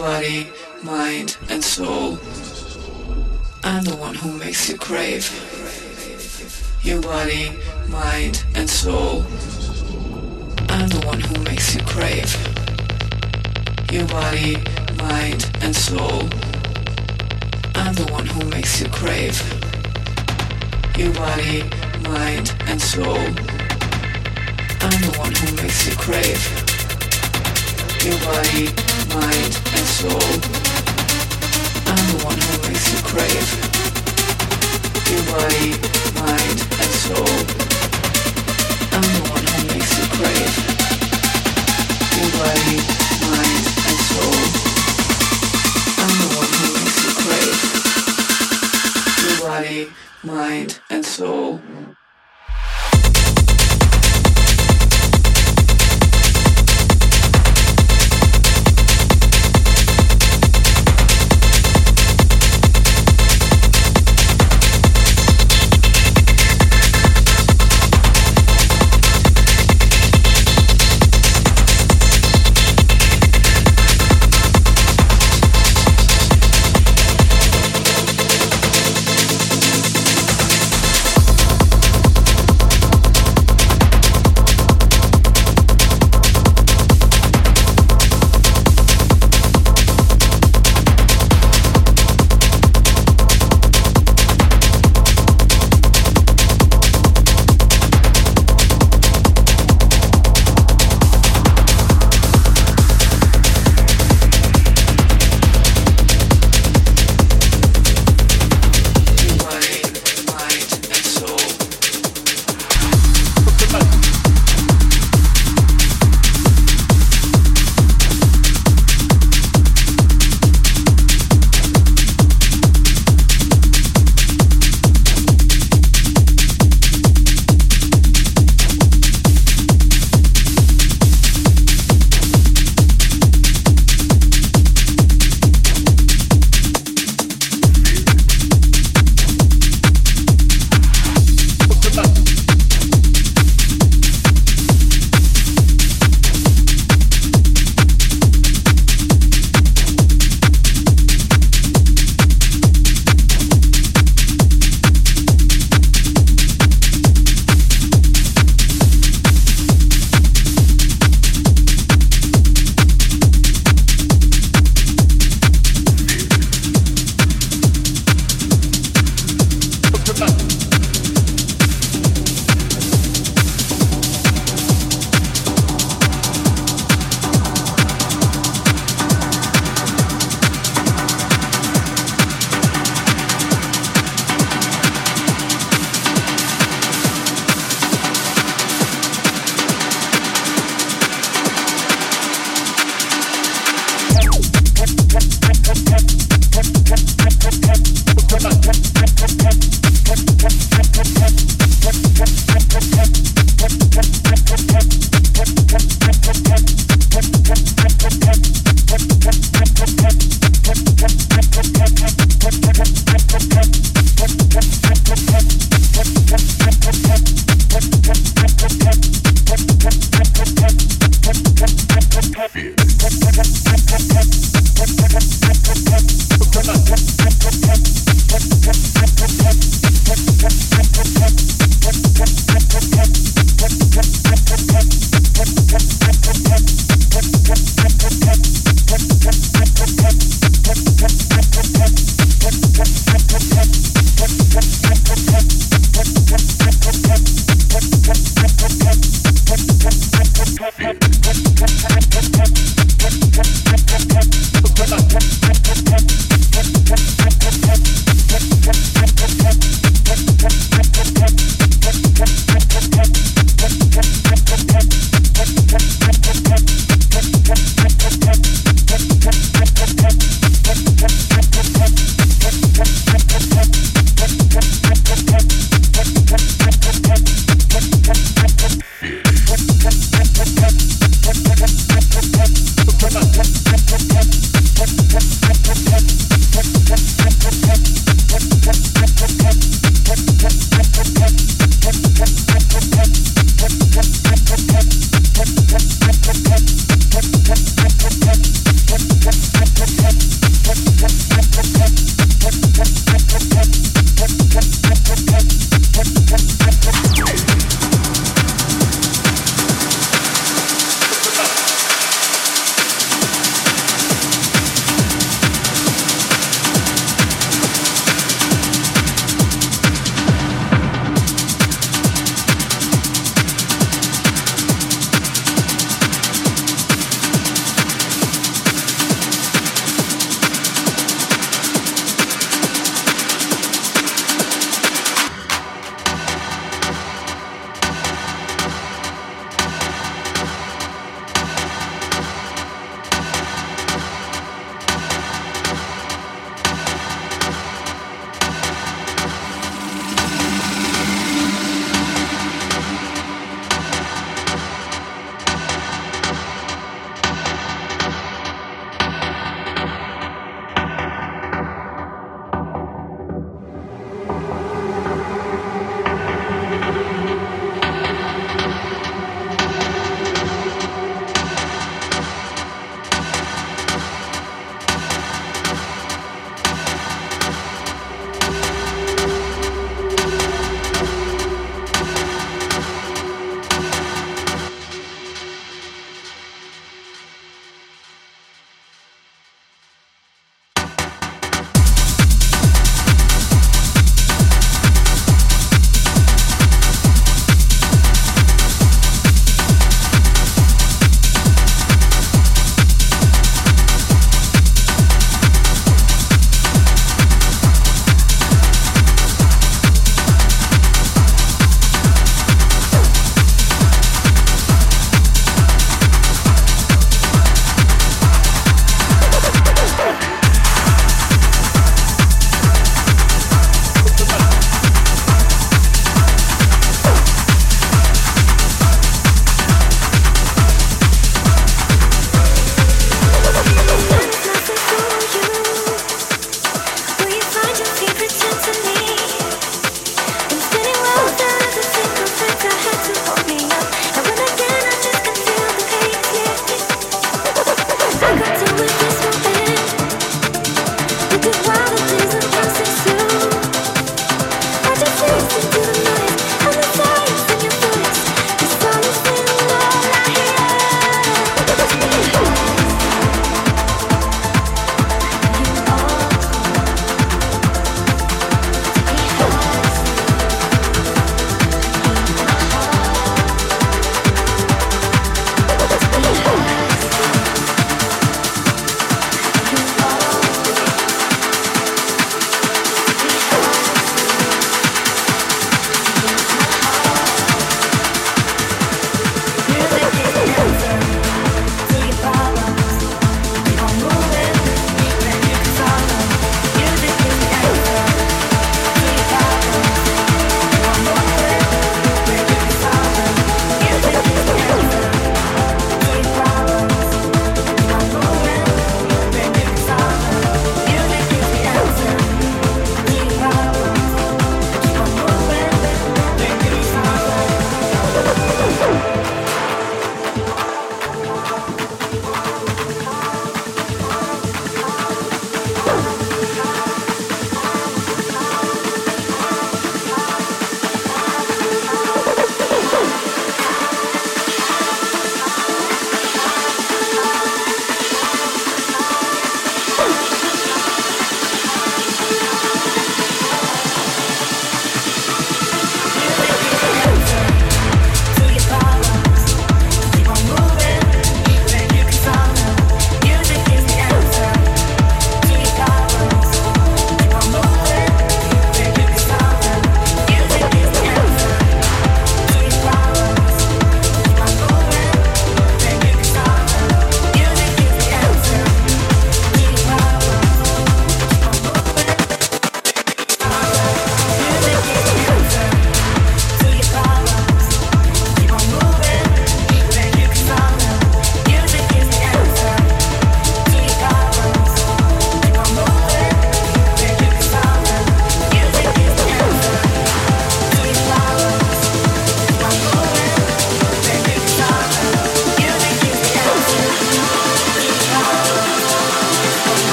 Your body, mind, and soul. I'm the one who makes you crave. Your body, mind, and soul. I'm the one who makes you crave. Your body, mind, and soul. I'm the one who makes you crave. Your body, mind and soul. I'm the one who makes you crave your body, mind and soul. I'm the one who makes you crave your body, mind and soul. I'm the one who makes you crave your body, mind and soul.